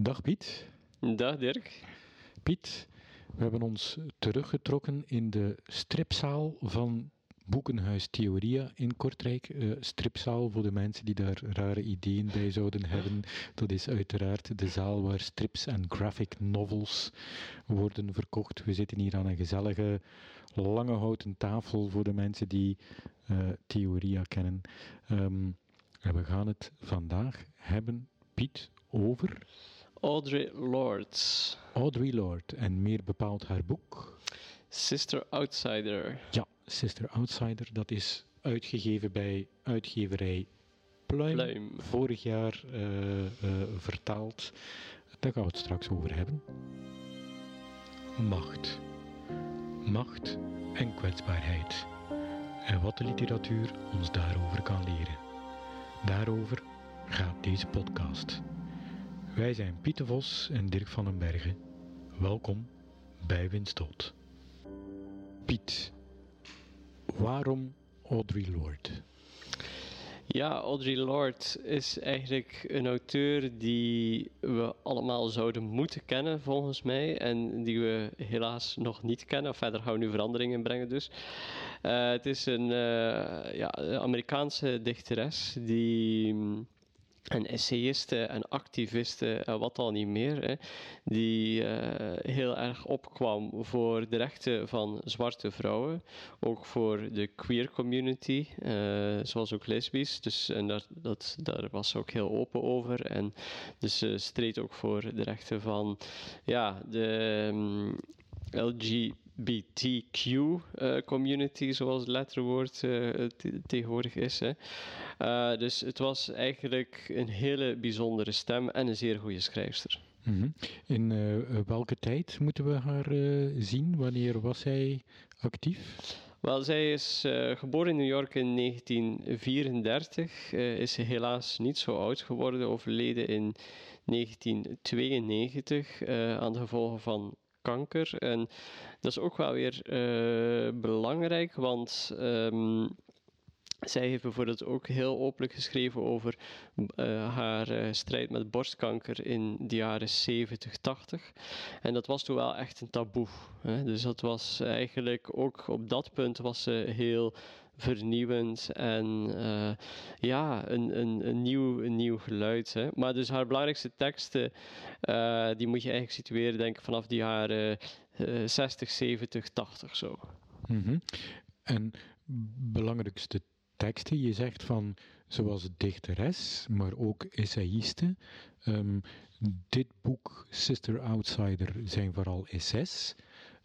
Dag Piet. Dag Dirk. Piet, we hebben ons teruggetrokken in de stripzaal van Boekenhuis Theoria in Kortrijk. Uh, stripzaal voor de mensen die daar rare ideeën bij zouden hebben. Dat is uiteraard de zaal waar strips en graphic novels worden verkocht. We zitten hier aan een gezellige lange houten tafel voor de mensen die uh, Theoria kennen. Um, en we gaan het vandaag hebben, Piet, over... Audrey Lorde. Audrey Lorde, en meer bepaald haar boek... Sister Outsider. Ja, Sister Outsider, dat is uitgegeven bij uitgeverij Pluim. Pluim. Vorig jaar uh, uh, vertaald. Daar gaan we het straks over hebben. Macht. Macht en kwetsbaarheid. En wat de literatuur ons daarover kan leren. Daarover gaat deze podcast. Wij zijn Pieter Vos en Dirk van den Bergen. Welkom bij Winstot. Piet, waarom Audrey Lorde? Ja, Audrey Lorde is eigenlijk een auteur die we allemaal zouden moeten kennen, volgens mij. En die we helaas nog niet kennen. Verder gaan we nu veranderingen brengen dus. Uh, het is een uh, ja, Amerikaanse dichteres die en essayisten en activisten en wat al niet meer, hè, die uh, heel erg opkwam voor de rechten van zwarte vrouwen, ook voor de queer community, uh, zoals ook lesbisch. Dus en daar, dat, daar was ze ook heel open over. En dus ze streed ook voor de rechten van ja, de um, LG. BTQ-community, uh, zoals het letterwoord uh, tegenwoordig is. Hè. Uh, dus het was eigenlijk een hele bijzondere stem en een zeer goede schrijfster. Mm -hmm. In welke tijd moeten we haar zien? Wanneer was zij actief? Wel, zij is uh, geboren in New York in 1934. Uh, is helaas niet zo oud geworden, overleden in 1992 uh, aan de gevolgen van kanker. En dat is ook wel weer uh, belangrijk, want um, zij heeft bijvoorbeeld ook heel openlijk geschreven over uh, haar uh, strijd met borstkanker in de jaren 70, 80. En dat was toen wel echt een taboe. Hè? Dus dat was eigenlijk ook op dat punt was ze heel vernieuwend en ja, een, een, een, nieuw, een nieuw geluid. Hè. Maar dus haar belangrijkste teksten, die moet je eigenlijk situeren, denk ik, vanaf de jaren uh, 60, 70, 80 zo. Mm. En belangrijkste teksten, je zegt van zoals dichteres, maar ook essayiste. Um, dit boek, Sister Outsider, zijn vooral essays.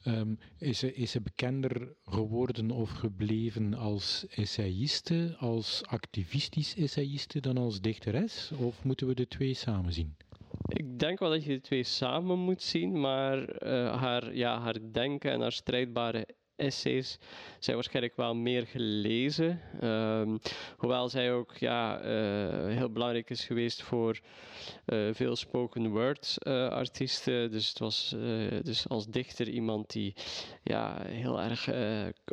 Um, is, ze, is ze bekender geworden of gebleven als essayiste, als activistisch essayiste dan als dichteres? Of moeten we de twee samen zien? Ik denk wel dat je de twee samen moet zien, maar uh, haar, ja, haar denken en haar strijdbare essays zijn waarschijnlijk wel meer gelezen. Um, hoewel zij ook ja, uh, heel belangrijk is geweest voor uh, veel spoken word uh, artiesten. Dus het was dus als dichter iemand die ja, heel erg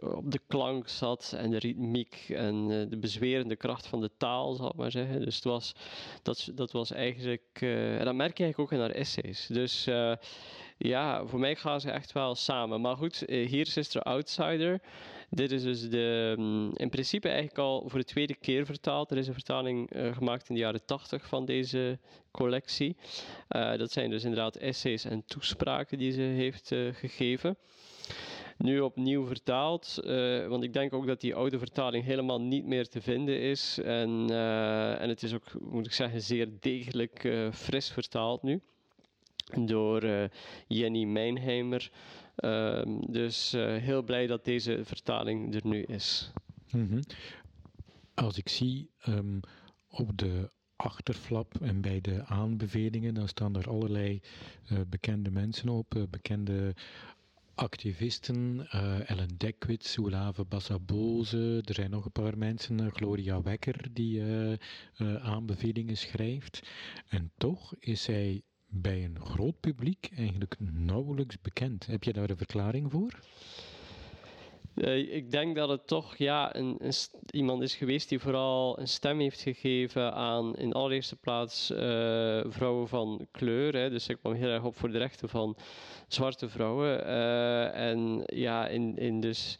op de klank zat en de ritmiek en de bezwerende kracht van de taal, zal ik maar zeggen. Dus het was, dat, dat was eigenlijk, en dat merk je eigenlijk ook in haar essays. Dus ja, voor mij gaan ze echt wel samen. Maar goed, hier Sister Outsider. Dit is dus de, in principe eigenlijk al voor de tweede keer vertaald. Er is een vertaling uh, gemaakt in de jaren 80 van deze collectie. Uh, dat zijn dus inderdaad essays en toespraken die ze heeft gegeven. Nu opnieuw vertaald, want ik denk ook dat die oude vertaling helemaal niet meer te vinden is. En, en het is ook, moet ik zeggen, zeer degelijk fris vertaald nu door uh, Jenny Mijnheimer. Uh, dus uh, heel blij dat deze vertaling er nu is. -hmm. Als ik zie um, op de achterflap en bij de aanbevelingen, dan staan er allerlei uh, bekende mensen op, bekende activisten, uh, Ellen Dekwits, Oulave Bassaboze, er zijn nog een paar mensen, Gloria Wekker, die aanbevelingen schrijft. En toch is zij bij een groot publiek eigenlijk nauwelijks bekend. Heb je daar een verklaring voor? Uh, ik denk dat het toch ja, een, iemand is geweest die vooral een stem heeft gegeven aan in allereerste plaats uh, vrouwen van kleur. Hè. Dus ik kwam heel erg op voor de rechten van zwarte vrouwen. Uh, en ja, in, in dus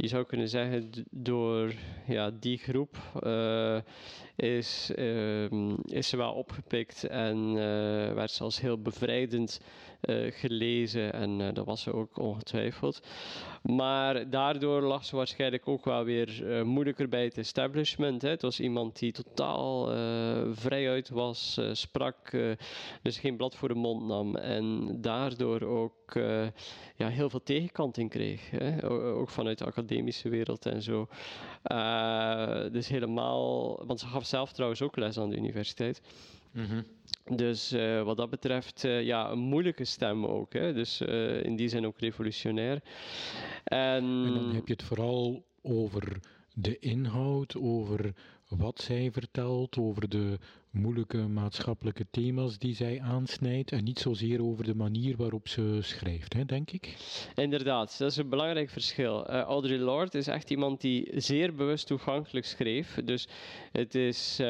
je zou kunnen zeggen, door ja, die groep uh, is, uh, is ze wel opgepikt en uh, werd ze als heel bevrijdend gelezen. En dat was ze ook ongetwijfeld. Maar daardoor lag ze waarschijnlijk ook wel weer moeilijker bij het establishment. Hè. Het was iemand die totaal vrijuit was, sprak, dus geen blad voor de mond nam. En daardoor ook ja, heel veel tegenkanting kreeg. Hè. Ook vanuit de academische wereld en zo. dus helemaal, want ze gaf zelf trouwens ook les aan de universiteit. Mhm. Dus uh, wat dat betreft, uh, ja, een moeilijke stem ook. Hè? Dus uh, in die zin ook revolutionair. En, en, dan heb je het vooral over de inhoud, over wat zij vertelt, over de moeilijke maatschappelijke thema's die zij aansnijdt en niet zozeer over de manier waarop ze schrijft, hè, denk ik. Inderdaad, dat is een belangrijk verschil. Uh, Audre Lorde is echt iemand die zeer bewust toegankelijk schreef. Dus het is, uh,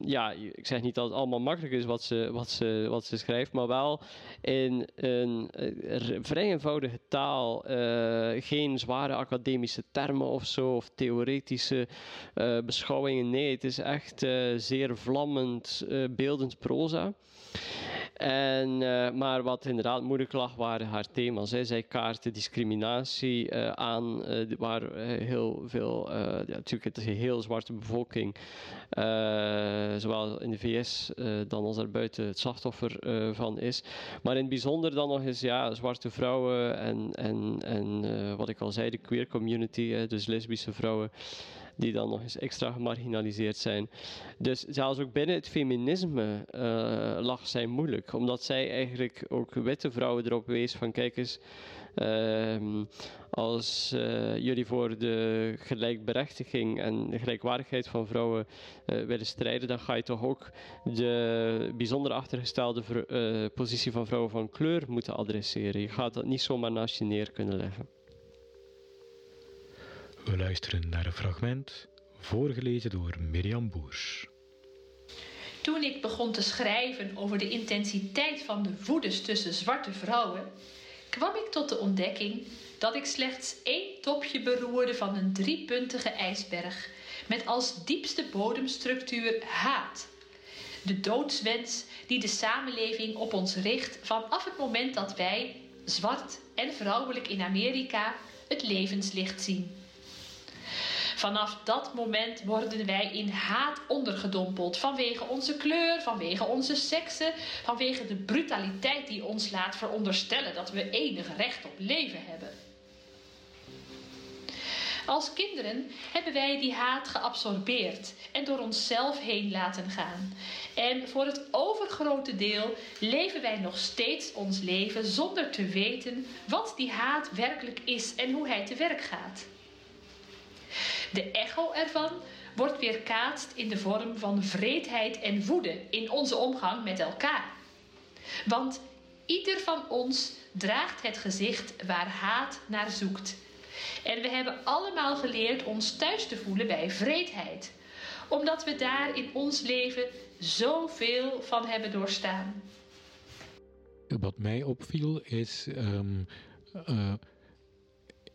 ja, ik zeg niet dat het allemaal makkelijk is wat ze, wat ze, wat ze schrijft, maar wel in een uh, vrij eenvoudige taal, geen zware academische termen of zo, of theoretische beschouwingen. Nee, het is echt zeer vlammend, uh, beeldend proza. En, uh, maar wat inderdaad moeilijk lag, waren haar thema's. Hè. Zij kaartte discriminatie uh, aan, waar heel veel, ja, natuurlijk het is een heel zwarte bevolking, zowel in de VS dan als buiten het slachtoffer van is. Maar in het bijzonder dan nog eens ja, zwarte vrouwen en, en, en wat ik al zei, de queer community, dus lesbische vrouwen die dan nog eens extra gemarginaliseerd zijn. Dus zelfs ook binnen het feminisme uh, lag zij moeilijk, omdat zij eigenlijk ook witte vrouwen erop wees van kijk eens, uh, als uh, jullie voor de gelijkberechtiging en de gelijkwaardigheid van vrouwen uh, willen strijden, dan ga je toch ook de bijzonder achtergestelde positie van vrouwen van kleur moeten adresseren. Je gaat dat niet zomaar naast je neer kunnen leggen. We luisteren naar een fragment, voorgelezen door Mirjam Boers. Toen ik begon te schrijven over de intensiteit van de woedes tussen zwarte vrouwen, kwam ik tot de ontdekking dat ik slechts één topje beroerde van een driepuntige ijsberg, met als diepste bodemstructuur haat. De doodswens die de samenleving op ons richt vanaf het moment dat wij, zwart en vrouwelijk in Amerika, het levenslicht zien. Vanaf dat moment worden wij in haat ondergedompeld. Vanwege onze kleur, vanwege onze seksen, vanwege de brutaliteit die ons laat veronderstellen dat we enig recht op leven hebben. Als kinderen hebben wij die haat geabsorbeerd en door onszelf heen laten gaan. En voor het overgrote deel leven wij nog steeds ons leven zonder te weten wat die haat werkelijk is en hoe hij te werk gaat. De echo ervan wordt weerkaatst in de vorm van vreedheid en woede in onze omgang met elkaar. Want ieder van ons draagt het gezicht waar haat naar zoekt. En we hebben allemaal geleerd ons thuis te voelen bij vreedheid, omdat we daar in ons leven zoveel van hebben doorstaan. Wat mij opviel is, um, uh,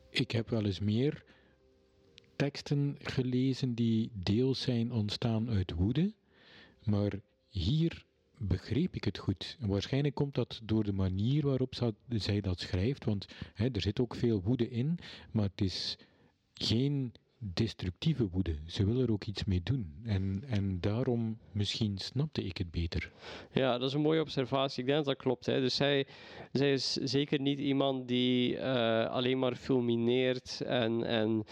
ik heb wel eens meer teksten gelezen die deels zijn ontstaan uit woede, maar hier begreep ik het goed. Waarschijnlijk komt dat door de manier waarop zij dat schrijft, want hè, er zit ook veel woede in, maar het is geen destructieve woede. Ze wil er ook iets mee doen. En, en daarom misschien snapte ik het beter. Ja, dat is een mooie observatie. Ik denk dat dat klopt. Hè. Dus zij, zij is zeker niet iemand die uh, alleen maar fulmineert en, en uh,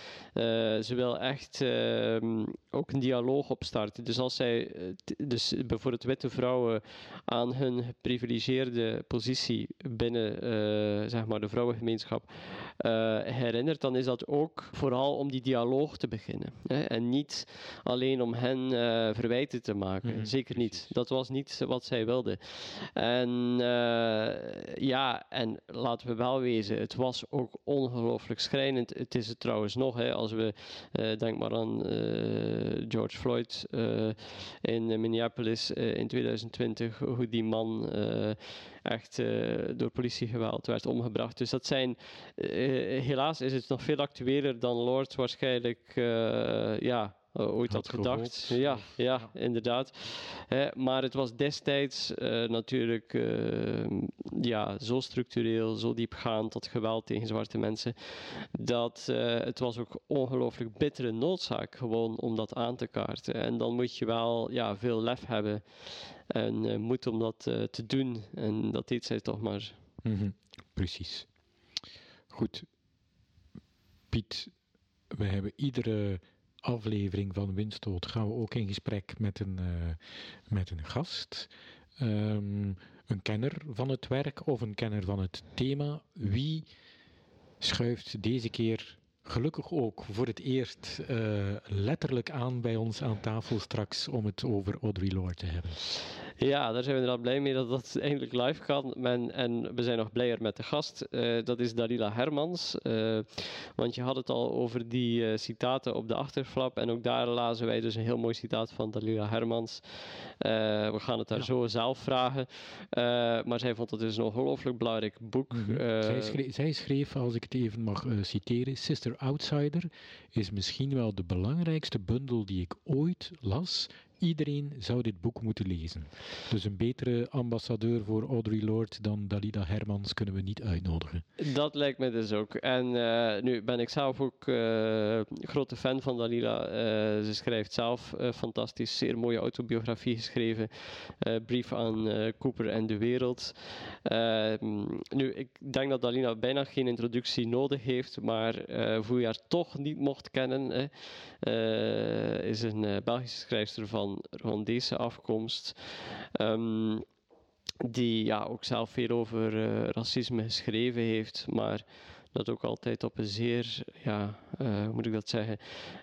ze wil echt uh, ook een dialoog opstarten. Dus als zij dus bijvoorbeeld witte vrouwen aan hun geprivilegeerde positie binnen zeg maar de vrouwengemeenschap herinnert, dan is dat ook vooral om die dialoog te beginnen. Hè, en niet alleen om hen uh, verwijten te maken. Mhm, Zeker niet. Dat was niet wat zij wilde. En uh, ja, en laten we wel wezen, het was ook ongelooflijk schrijnend. Het is het trouwens nog, hè, als we, uh, denk maar aan George Floyd in Minneapolis in 2020, hoe die man echt door politiegeweld werd omgebracht. Dus dat zijn, helaas is het nog veel actueler dan Lord waarschijnlijk, ja, ooit had, gedacht. Ja, ja, inderdaad. maar het was destijds uh, natuurlijk uh, ja, zo structureel, zo diepgaand tot geweld tegen zwarte mensen, dat uh, het was ook ongelooflijk bittere noodzaak gewoon om dat aan te kaarten. En dan moet je wel ja, veel lef hebben en moed om dat te doen. En dat deed zij toch maar. Mm -hmm. Precies. Goed. Piet, we hebben iedere aflevering van Windstoot gaan we ook in gesprek met een, uh, met een gast. Um, een kenner van het werk of een kenner van het thema. Wie schuift deze keer gelukkig ook voor het eerst uh, letterlijk aan bij ons aan tafel straks om het over Audrey Lorde te hebben? Ja, daar zijn we inderdaad blij mee dat dat eindelijk live kan. Men, en we zijn nog blijer met de gast. Uh, dat is Dalila Hermans. Uh, want je had het al over die uh, citaten op de achterflap. En ook daar lazen wij dus een heel mooi citaat van Dalila Hermans. we gaan het haar ja. zo zelf vragen. maar zij vond het dus een ongelooflijk belangrijk boek. Mm -hmm. zij, schreef, zij, schreef, als ik het even mag citeren, Sister Outsider is misschien wel de belangrijkste bundel die ik ooit las Iedereen zou dit boek moeten lezen. Dus een betere ambassadeur voor Audrey Lorde dan Dalida Hermans kunnen we niet uitnodigen. Dat lijkt me dus ook. En uh, nu ben ik zelf ook uh, grote fan van Dalila. Uh, ze schrijft zelf fantastisch, zeer mooie autobiografie geschreven. brief aan Cooper en de wereld. Ehm, nu, ik denk dat Dalila bijna geen introductie nodig heeft, maar voor je toch niet mocht kennen, is een Belgische schrijfster van van deze afkomst. Um, die ja, ook zelf veel over uh, racisme geschreven heeft, maar dat ook altijd op een zeer, ja, uh, hoe moet ik dat zeggen,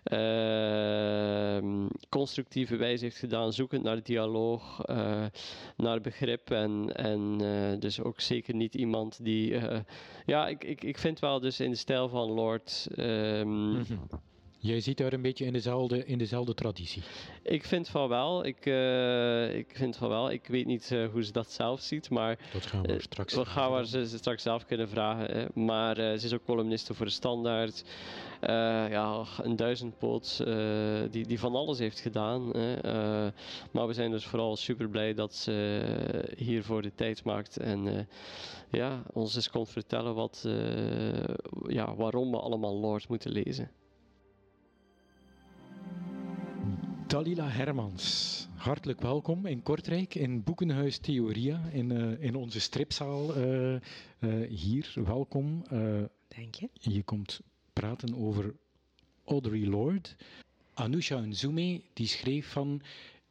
uh, constructieve wijze heeft gedaan, zoekend naar dialoog, uh, naar begrip en, en dus ook zeker niet iemand die, ja, ik, ik, ik vind wel dus in de stijl van Lord. Mm -hmm Jij ziet daar een beetje in dezelfde, in dezelfde traditie. Ik vind van wel. Ik, uh, ik vind van wel. Ik weet niet uh, hoe ze dat zelf ziet, maar... Dat gaan we uh, straks We gaan ze, straks zelf kunnen vragen. Hè. Maar ze is ook columniste voor de Standaard. ja, een duizendpoot die, die van alles heeft gedaan. Hè. maar we zijn dus vooral super blij dat ze hiervoor de tijd maakt. En ja, ons eens komt vertellen wat, ja, waarom we allemaal Lord moeten lezen. Dalila Hermans, hartelijk welkom in Kortrijk, in Boekenhuis Theoria, in, uh, in onze stripzaal uh, uh, hier. Welkom. Dank je. Je komt praten over Audrey Lorde. Anusha Nzume, die schreef van...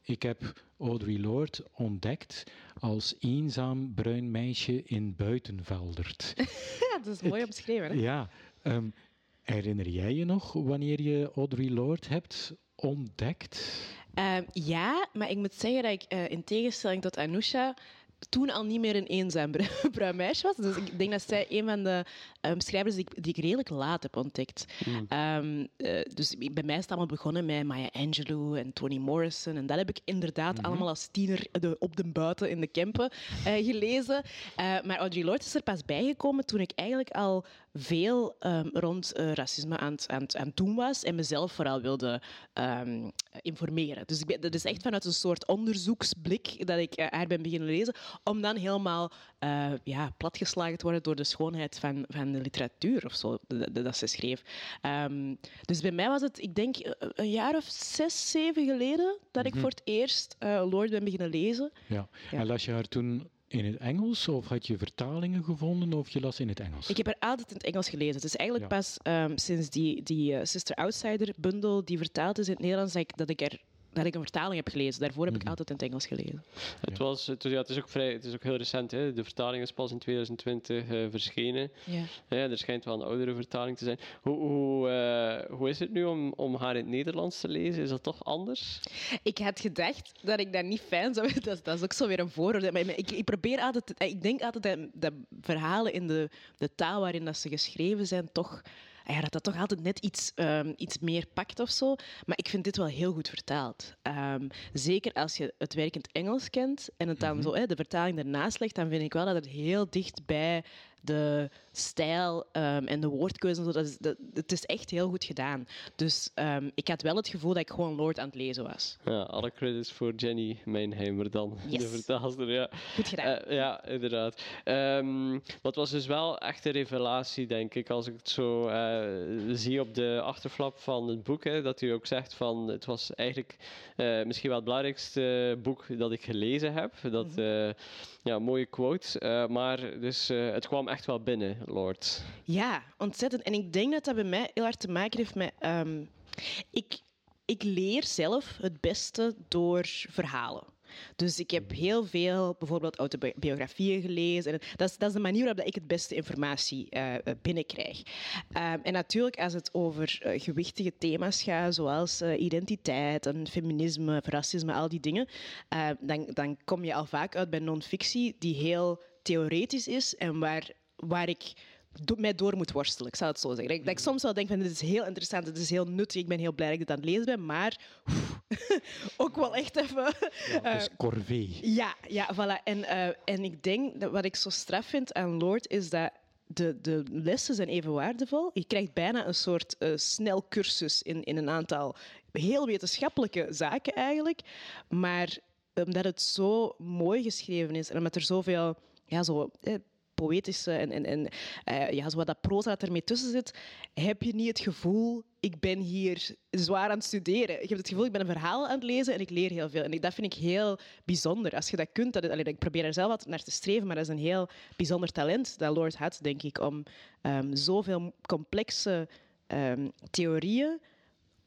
Ik heb Audrey Lorde ontdekt als eenzaam bruin meisje in Buitenveldert. dat is mooi omschreven, hè? Ja. Um, herinner jij je nog wanneer je Audrey Lorde hebt ontdekt? Uh, ja, maar ik moet zeggen dat ik uh, in tegenstelling tot Anusha toen al niet meer een eenzaam bruin meisje was. Dus ik denk dat zij een van de um, schrijvers die ik, die ik, redelijk laat heb ontdekt. Mm. Um, uh, dus bij mij is het allemaal begonnen met Maya Angelou en Toni Morrison. En dat heb ik inderdaad mm -hmm. allemaal als tiener de, op de buiten in de Kempen uh, gelezen. Uh, maar Audrey Lorde is er pas bijgekomen toen ik eigenlijk al veel um, rond racisme aan het, aan, aan doen was en mezelf vooral wilde informeren. Dus ik ben, dat is echt vanuit een soort onderzoeksblik dat ik haar ben beginnen lezen om dan helemaal uh, ja, platgeslagen te worden door de schoonheid van, van de literatuur of zo, dat, dat ze schreef. Um, dus bij mij was het, ik denk, een jaar of zes, zeven geleden dat ik mm -hmm. voor het eerst uh, Lord ben beginnen lezen. Ja. ja. En las je haar toen in het Engels of had je vertalingen gevonden of je las in het Engels? Ik heb er altijd in het Engels gelezen. Het is eigenlijk ja. pas um, sinds die, die uh, Sister Outsider bundel die vertaald is in het Nederlands dat ik, dat ik er dat ik een vertaling heb gelezen. Daarvoor heb ik Mhm. altijd in het Engels gelezen. Het, was, het, was- ja, het, is ook vrij, het is ook heel recent. Hè. De vertaling is pas in 2020 eh, verschenen. Ja. Ja, er schijnt wel een oudere vertaling te zijn. Hoe, hoe, eh, hoe is het nu om, om haar in het Nederlands te lezen? Is dat toch anders? Ik had gedacht dat ik dat niet fijn zou vinden. Dat, is- dat is ook zo weer een vooroordeel. Maar ik, ik probeer altijd... te- Ik denk altijd dat, dat verhalen in de, de taal waarin dat ze geschreven zijn toch... Ja, dat dat toch altijd net iets, ehm, iets meer pakt of zo. Maar ik vind dit wel heel goed vertaald. Ehm, zeker als je het werk in het Engels kent en het dan zo, hè, de vertaling ernaast legt, dan vind ik wel dat het heel dicht bij de stijl ehm, en de woordkeuze. en Zo, dat is, dat, het is echt heel goed gedaan. Dus ehm, ik had wel het gevoel dat ik gewoon Lord aan het lezen was. Ja, alle credits voor Jenny Meinheimer dan, de vertaalster. Ja. Goed gedaan. Eh, ja, inderdaad. Ehm wat was dus wel echt een revelatie, denk ik, als ik het zo eh, zie op de achterflap van het boek. Hè, dat u ook zegt van het was eigenlijk eh, misschien wel het belangrijkste boek dat ik gelezen heb. Dat, eh, ja, mooie quote. Maar dus het kwam echt wel binnen, Lord. Ja, ontzettend. En ik denk dat dat bij mij heel hard te maken heeft met. ehm, ik, ik leer zelf het beste door verhalen. Dus ik heb heel veel bijvoorbeeld autobiografieën gelezen. En dat, is, dat is de manier waarop ik het beste informatie eh, eh, binnenkrijg. Ehm, en natuurlijk, als het over eh, gewichtige thema's gaat, zoals identiteit en feminisme, racisme, al die dingen, eh, dan, dan kom je al vaak uit bij non-fictie die heel theoretisch is en waar, waar ik do- mij door moet worstelen. Ik zal het zo zeggen. Dat ik, dat ik soms wel denk van dit is heel interessant, dit is heel nuttig, ik ben heel blij dat ik dit aan het lezen ben, maar ook wel echt even... Dat is corvée. Ja, ja, voilà. En, eh, en ik denk dat wat ik zo straf vind aan Lord is dat de, de lessen zijn even waardevol. Je krijgt bijna een soort eh snel cursus in, in een aantal heel wetenschappelijke zaken eigenlijk. Maar omdat het zo mooi geschreven is en omdat er zoveel ja, zo, eh, poëtische en, en, en eh, ja, zo wat dat proza dat ermee tussen zit, heb je niet het gevoel, ik ben hier zwaar aan het studeren. Ik heb het gevoel, ik ben een verhaal aan het lezen en ik leer heel veel. En dat vind ik heel bijzonder. Als je dat kunt, dat, ik probeer er zelf wat naar te streven, maar dat is een heel bijzonder talent dat Lord had, denk ik, om ehm, zoveel complexe ehm, theorieën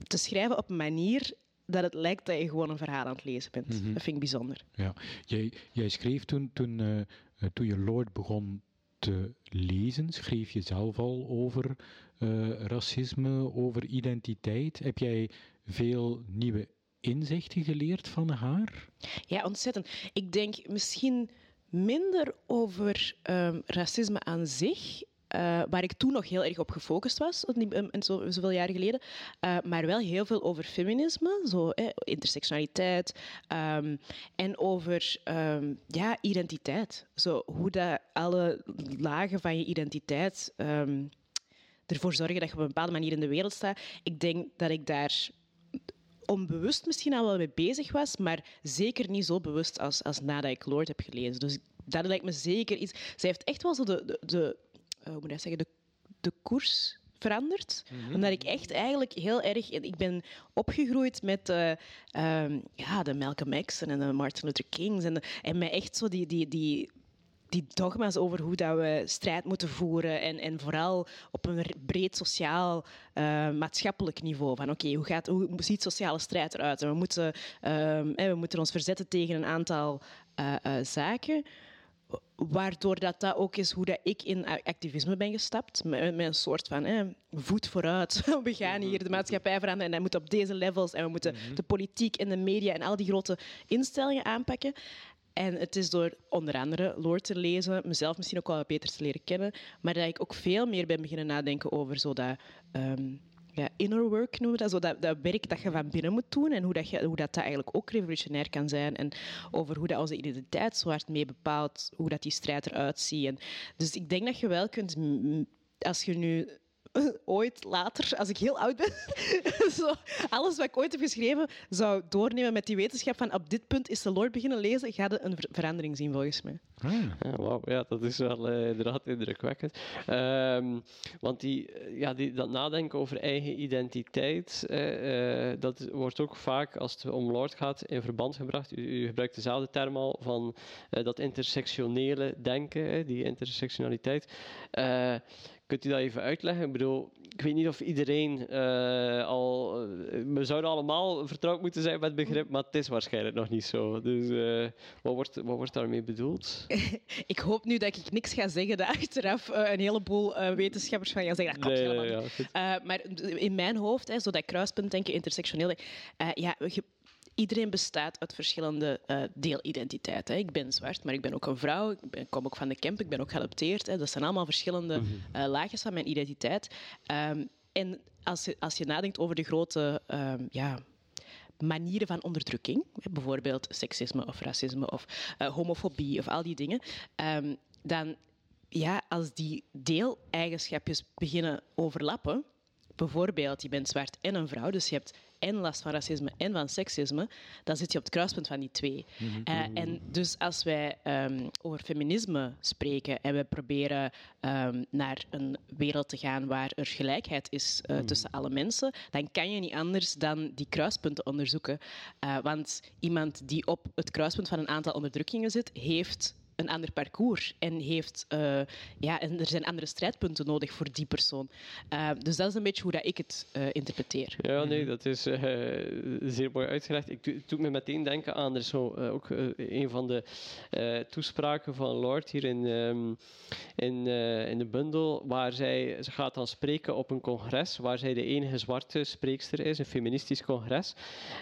te schrijven op een manier dat het lijkt dat je gewoon een verhaal aan het lezen bent. Mhm. Dat vind ik bijzonder. Ja. Jij, jij schreef toen, toen, eh, toen je Lord begon te lezen, schreef je zelf al over eh, racisme, over identiteit. Heb jij veel nieuwe inzichten geleerd van haar? Ja, ontzettend. Ik denk misschien minder over ehm, racisme aan zich. Eh, waar ik toen nog heel erg op gefocust was, en zo, zoveel jaren geleden. eh, maar wel heel veel over feminisme, zo, eh, intersectionaliteit. ehm, en over ehm, ja, identiteit. Zo, hoe dat alle lagen van je identiteit ehm, ervoor zorgen dat je op een bepaalde manier in de wereld staat. Ik denk dat ik daar onbewust misschien al wel mee bezig was, maar zeker niet zo bewust als, als nadat ik Lord heb gelezen. Dus dat lijkt me zeker iets. Zij heeft echt wel zo de, de, de eh, hoe moet ik zeggen, de, de koers veranderd. Omdat ik echt eigenlijk heel erg... Ik ben opgegroeid met eh, ehm, ja, de Malcolm X en de Martin Luther Kings. En, en mij echt zo die... die, die die dogma's over hoe dat we strijd moeten voeren en, en vooral op een breed sociaal, eh, maatschappelijk niveau. Van oké, hoe gaat hoe ziet sociale strijd eruit? En we moeten, ehm, we moeten ons verzetten tegen een aantal eh, eh, zaken. Waardoor dat, dat ook is hoe dat ik in activisme ben gestapt. Met, met een soort van hè, voet vooruit. We gaan hier de maatschappij veranderen en dat moet op deze levels. En we moeten de politiek en de media en al die grote instellingen aanpakken. En het is door onder andere Lord te lezen, mezelf misschien ook wel wat beter te leren kennen, maar dat ik ook veel meer ben beginnen nadenken over zo dat, ehm, ja, inner work noemen dat, dat, dat werk dat je van binnen moet doen en hoe dat, je, hoe dat, dat eigenlijk ook revolutionair kan zijn en over hoe dat onze identiteit zo hard mee bepaalt, hoe dat die strijd eruit ziet. En, dus ik denk dat je wel kunt, als je nu ooit later, als ik heel oud ben, zo, alles wat ik ooit heb geschreven, zou doornemen met die wetenschap van op dit punt is de Lord beginnen lezen, ga je een ver- verandering zien volgens mij. Ah, Ja, wauw, ja, dat is wel eh, inderdaad indrukwekkend. Ehm, want die, eh, ja, die, dat nadenken over eigen identiteit, eh, eh, dat wordt ook vaak, als het om Lord gaat, in verband gebracht. U, u gebruikt dezelfde term al van eh, dat intersectionele denken, hè, die intersectionaliteit. Eh, kunt u dat even uitleggen? Ik bedoel, ik weet niet of iedereen uh, al. Uh, we zouden allemaal vertrouwd moeten zijn met het begrip, maar het is waarschijnlijk nog niet zo. Dus uh, wat, wordt, wat wordt daarmee bedoeld? ik hoop nu dat ik niks ga zeggen dat achteraf een heleboel wetenschappers van gaan zeggen dat klopt nee, helemaal ja, niet. maar in mijn hoofd, hè, zo dat kruispuntdenken, intersectioneel, ja, iedereen bestaat uit verschillende uh, deelidentiteiten. Ik ben zwart, maar ik ben ook een vrouw. Ik ben, kom ook van de camp, ik ben ook geadopteerd. Hè. Dat zijn allemaal verschillende uh, laagjes van mijn identiteit. Um, en als je, als je nadenkt over de grote um, ja, manieren van onderdrukking, bijvoorbeeld seksisme of racisme of uh, homofobie of al die dingen, um, dan ja, als die deeleigenschapjes beginnen overlappen, bijvoorbeeld je bent zwart en een vrouw, dus je hebt en last van racisme en van seksisme, dan zit je op het kruispunt van die twee. Mhm. Eh, en dus als wij um, over feminisme spreken en we proberen um, naar een wereld te gaan waar er gelijkheid is uh, tussen alle mensen, dan kan je niet anders dan die kruispunten onderzoeken. Uh, want iemand die op het kruispunt van een aantal onderdrukkingen zit, heeft een ander parcours en, heeft, uh, ja, en er zijn andere strijdpunten nodig voor die persoon. Uh, dus dat is een beetje hoe dat ik het uh, interpreteer. Ja, nee, dat is zeer mooi uitgelegd. Ik doe, doe me meteen denken aan, er is zo, ook een van de toespraken van Lord hier in, um, in, in de bundel, waar zij, ze gaat dan spreken op een congres, waar zij de enige zwarte spreekster is, een feministisch congres.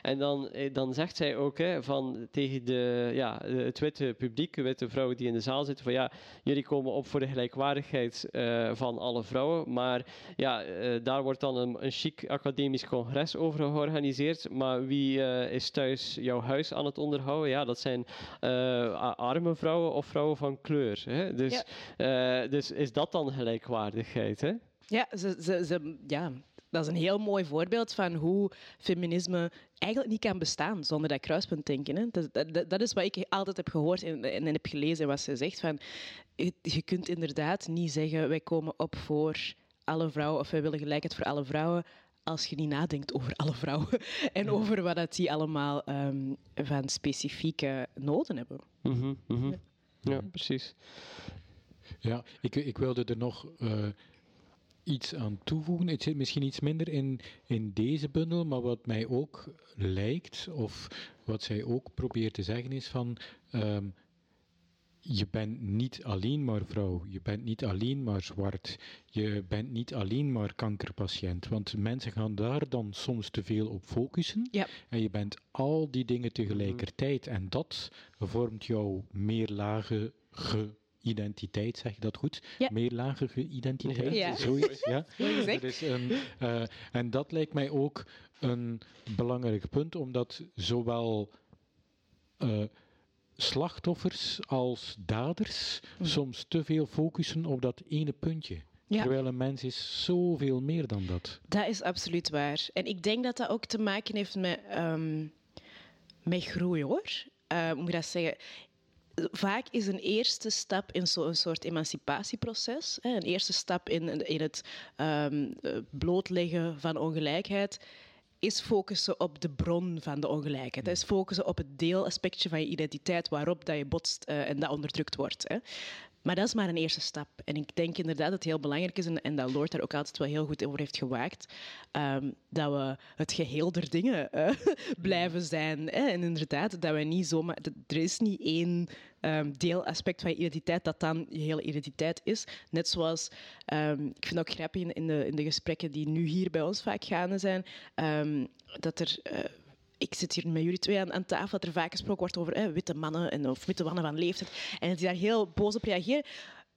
En dan, dan zegt zij ook hè, van, tegen de, ja, het witte publiek, de witte vrouw die in de zaal zitten van ja, jullie komen op voor de gelijkwaardigheid uh, van alle vrouwen, maar ja, uh, daar wordt dan een, een chic academisch congres over georganiseerd, maar wie uh, is thuis jouw huis aan het onderhouden? Ja, dat zijn arme vrouwen of vrouwen van kleur. Hè? Dus, ja. dus is dat dan gelijkwaardigheid? Hè? Ja, ze, ze, ze, ja, dat is een heel mooi voorbeeld van hoe feminisme eigenlijk niet kan bestaan zonder dat kruispuntdenken. Hè. Dat, dat, dat, is wat ik altijd heb gehoord en, en, heb gelezen wat ze zegt. Van, je kunt inderdaad niet zeggen, wij komen op voor alle vrouwen of wij willen gelijkheid voor alle vrouwen als je niet nadenkt over alle vrouwen en over wat dat die allemaal um, van specifieke noden hebben. Mm -hmm, ja. ja. precies. Ja, ik, ik wilde er nog uh, iets aan toevoegen. Het zit misschien iets minder in, in deze bundel, maar wat mij ook lijkt, of wat zij ook probeert te zeggen, is van. Um, je bent niet alleen maar vrouw, je bent niet alleen maar zwart, je bent niet alleen maar kankerpatiënt. Want mensen gaan daar dan soms te veel op focussen. Ja. En je bent al die dingen tegelijkertijd. En dat vormt jouw meerlage identiteit, zeg je dat goed? Ja. Meerlagige identiteit, ja. zoiets. Ja. is een, uh, en dat lijkt mij ook een belangrijk punt, omdat zowel uh, slachtoffers als daders mm. soms te veel focussen op dat ene puntje. Ja. Terwijl een mens is zoveel meer dan dat. Dat is absoluut waar. En ik denk dat dat ook te maken heeft met, um, met groei, hoor. Uh, moet ik dat zeggen? Vaak is een eerste stap in zo'n soort emancipatieproces, hè, een eerste stap in, in het um, blootleggen van ongelijkheid, is focussen op de bron van de ongelijkheid. Is focussen op het deelaspectje van je identiteit waarop dat je botst uh, en dat onderdrukt wordt. Hè. Maar dat is maar een eerste stap. En ik denk inderdaad dat het heel belangrijk is, en, dat Lord daar ook altijd wel heel goed over heeft gewaakt, um, dat we het geheel der dingen uh, blijven zijn. Hè? En inderdaad, dat we niet zomaar... Er is niet één um, deelaspect van je identiteit dat dan je hele identiteit is. Net zoals, um, ik vind ook grappig in de, in de gesprekken die nu hier bij ons vaak gaande zijn, dat er... Uh, ik zit hier met jullie twee aan, aan tafel, dat er vaak gesproken wordt over hè, witte mannen en, of witte mannen van leeftijd. En dat die daar heel boos op reageren.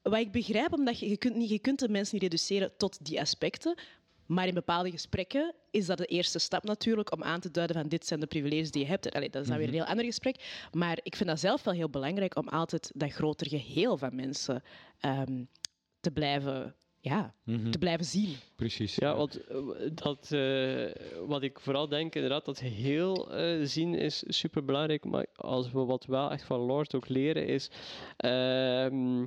Wat ik begrijp, omdat je, je, kunt, niet, je kunt de mensen niet reduceren tot die aspecten. Maar in bepaalde gesprekken is dat de eerste stap natuurlijk om aan te duiden van dit zijn de privileges die je hebt. Allee, dat is dan weer een mhm. heel ander gesprek. Maar ik vind dat zelf wel heel belangrijk om altijd dat groter geheel van mensen um, te blijven ja, mm-hmm. te blijven zien. Precies. Ja, want eh, dat, uh, wat ik vooral denk, inderdaad, dat heel uh, zien is super belangrijk. Maar als we wat wel echt van Lord ook leren, is. Uh,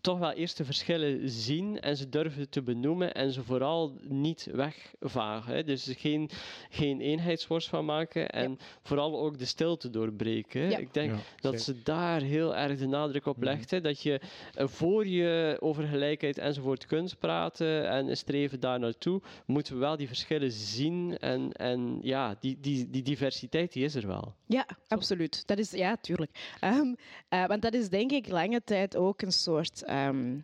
toch wel eerst de verschillen zien en ze durven te benoemen en ze vooral niet wegvagen. Hè. Dus geen, geen eenheidsworst van maken en vooral ook de stilte doorbreken. Ja. Ik denk Ja, dat ze daar heel erg de nadruk op legt. hè, Dat je eh, voor je over gelijkheid enzovoort kunt praten en streven daar naartoe, moeten we wel die verschillen zien en, en ja, die, die, die diversiteit die is er wel. Ja, absoluut. Dat is, ja, tuurlijk. Ehm, eh, want dat is denk ik lange tijd ook een soort ehm,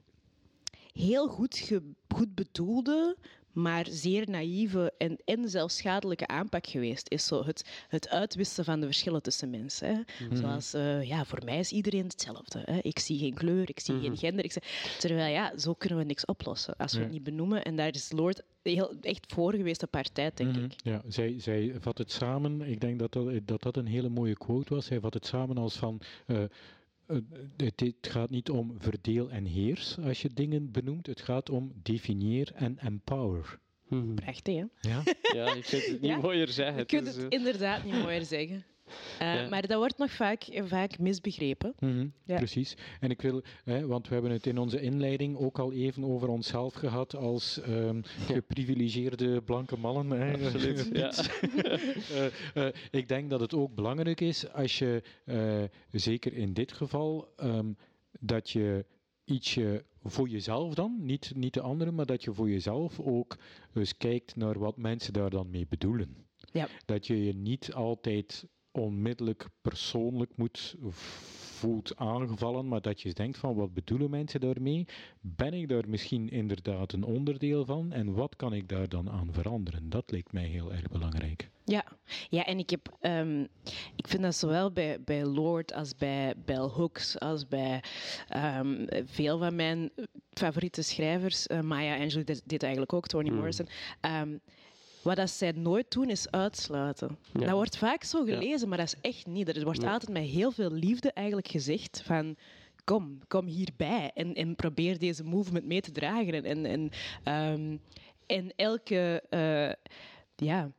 heel goed, ge- goed bedoelde, maar zeer naïeve en, en zelfs schadelijke aanpak geweest. Is zo het, het uitwisten van de verschillen tussen mensen. Hè. Zoals, eh, ja, voor mij is iedereen hetzelfde. Hè. Ik zie geen kleur, ik zie geen gender. Ik terwijl, ja, zo kunnen we niks oplossen als we het niet benoemen. En daar is Lord heel, echt voor geweest op haar tijd, denk Mhm. ik. Ja, zij, zij vat het samen. Ik denk dat dat, dat dat een hele mooie quote was. Zij vat het samen als van. eh, het, het gaat niet om verdeel en heers als je dingen benoemt. Het gaat om definieer en empower. Prachtig, hè? Ja? Ja, ik vind het niet Ja. mooier zeggen. Je Het kunt is, het eh, inderdaad niet mooier zeggen. Eh, Ja. Maar dat wordt nog vaak, vaak misbegrepen. Mhm, Ja. Precies. En ik wil, hè, want we hebben het in onze inleiding ook al even over onszelf gehad als ehm, geprivilegeerde blanke mannen. Hè. Absoluut, ja. Eh, eh, ik denk dat het ook belangrijk is als je, eh, zeker in dit geval, ehm, dat je ietsje voor jezelf dan, niet, niet de anderen, maar dat je voor jezelf ook eens kijkt naar wat mensen daar dan mee bedoelen. Ja. Dat je je niet altijd onmiddellijk persoonlijk moet voelt aangevallen, maar dat je denkt van wat bedoelen mensen daarmee? Ben ik daar misschien inderdaad een onderdeel van en wat kan ik daar dan aan veranderen? Dat lijkt mij heel erg belangrijk. Ja, ja en ik, heb, ehm, ik vind dat zowel bij, bij Lord als bij Bell Hooks, als bij ehm, veel van mijn favoriete schrijvers, eh, Maya Angelou deed, deed eigenlijk ook, Toni Morrison. ehm, wat dat zij nooit doen is uitsluiten. Ja. Dat wordt vaak zo gelezen, maar dat is echt niet. Er wordt Nee. altijd met heel veel liefde eigenlijk gezegd van kom, kom hierbij en, en probeer deze movement mee te dragen. En, en, ehm, en elke, eh, ja,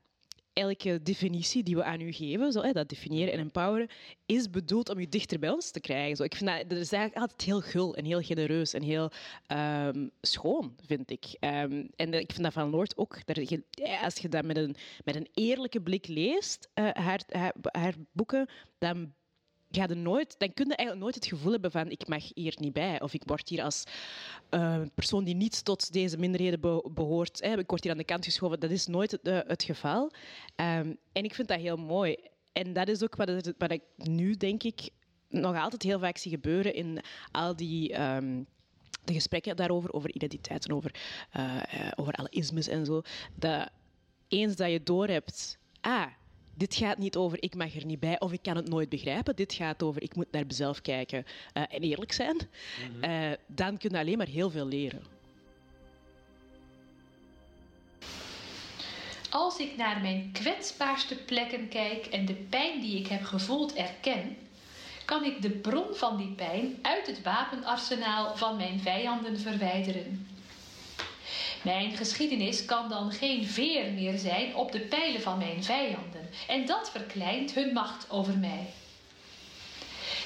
elke definitie die we aan u geven, zo, hè, dat definiëren en empoweren, is bedoeld om u dichter bij ons te krijgen. Zo, ik vind dat, dat is eigenlijk altijd heel gul en heel genereus en heel ehm, schoon, vind ik. Ehm, en ik vind dat van Lord ook. Dat als je dat met een, met een eerlijke blik leest, eh, haar, haar boeken, dan ga je nooit, dan kun je eigenlijk nooit het gevoel hebben van ik mag hier niet bij of ik word hier als eh, persoon die niet tot deze minderheden be- behoort, hè, ik word hier aan de kant geschoven. Dat is nooit het, eh, geval. Ehm, en ik vind dat heel mooi. En dat is ook wat, wat ik nu denk ik nog altijd heel vaak zie gebeuren in al die ehm, de gesprekken daarover, over identiteit en over, eh, over alle ismes en zo. Dat eens dat je doorhebt, ah, dit gaat niet over ik mag er niet bij of ik kan het nooit begrijpen. Dit gaat over ik moet naar mezelf kijken eh, en eerlijk zijn. Eh, dan kun je alleen maar heel veel leren. Als ik naar mijn kwetsbaarste plekken kijk en de pijn die ik heb gevoeld erken, kan ik de bron van die pijn uit het wapenarsenaal van mijn vijanden verwijderen. Mijn geschiedenis kan dan geen veer meer zijn op de pijlen van mijn vijanden en dat verkleint hun macht over mij.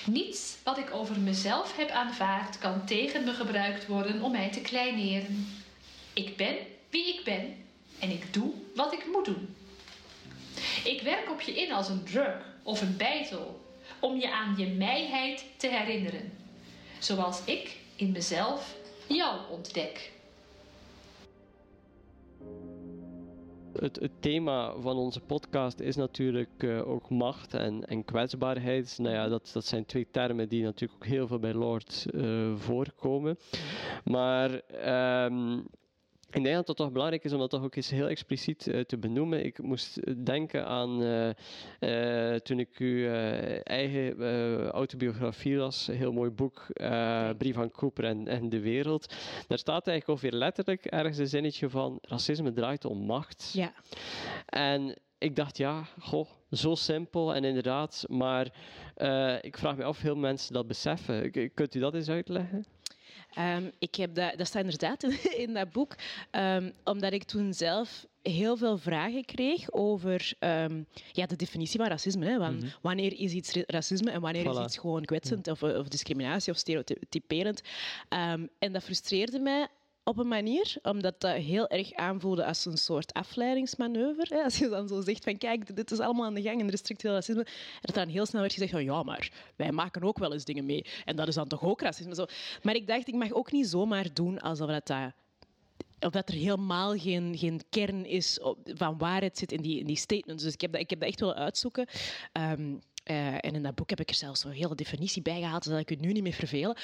Niets wat ik over mezelf heb aanvaard kan tegen me gebruikt worden om mij te kleineren. Ik ben wie ik ben en ik doe wat ik moet doen. Ik werk op je in als een drug of een bijtel om je aan je mijheid te herinneren, zoals ik in mezelf jou ontdek. Het, het thema van onze podcast is natuurlijk eh, ook macht en, en kwetsbaarheid. Nou ja, dat, dat zijn twee termen die natuurlijk ook heel veel bij Lord eh, voorkomen. Maar ehm, ik denk dat het toch belangrijk is om dat toch ook eens heel expliciet eh, te benoemen. Ik moest denken aan eh, eh, toen ik uw eh, eigen eh, autobiografie las, een heel mooi boek, eh, Brief van Cooper en, en de Wereld. Daar staat eigenlijk ongeveer letterlijk ergens een zinnetje van racisme draait om macht. Ja. En ik dacht, ja, goh, zo simpel en inderdaad, maar eh, ik vraag me af of veel mensen dat beseffen. Kunt u dat eens uitleggen? Ehm, ik heb dat, dat staat inderdaad in, in dat boek, ehm, omdat ik toen zelf heel veel vragen kreeg over ehm, ja, de definitie van racisme. Hè, van Wanneer is iets ra- racisme en wanneer is iets gewoon kwetsend of, of discriminatie of stereotyperend. En dat frustreerde mij op een manier, omdat dat heel erg aanvoelde als een soort afleidingsmanoeuvre. Als je dan zo zegt van kijk, dit is allemaal aan de gang en er is structureel racisme. Dat dan heel snel werd gezegd van ja, maar wij maken ook wel eens dingen mee. En dat is dan toch ook racisme. Zo. Maar ik dacht, ik mag ook niet zomaar doen alsof dat, dat of dat er helemaal geen, geen kern is van waarheid zit in die, in die statements. Dus ik heb dat, ik heb dat echt willen uitzoeken. Ehm, eh, en in dat boek heb ik er zelfs zo'n hele definitie bij gehaald, zodat ik het nu niet meer vervelen.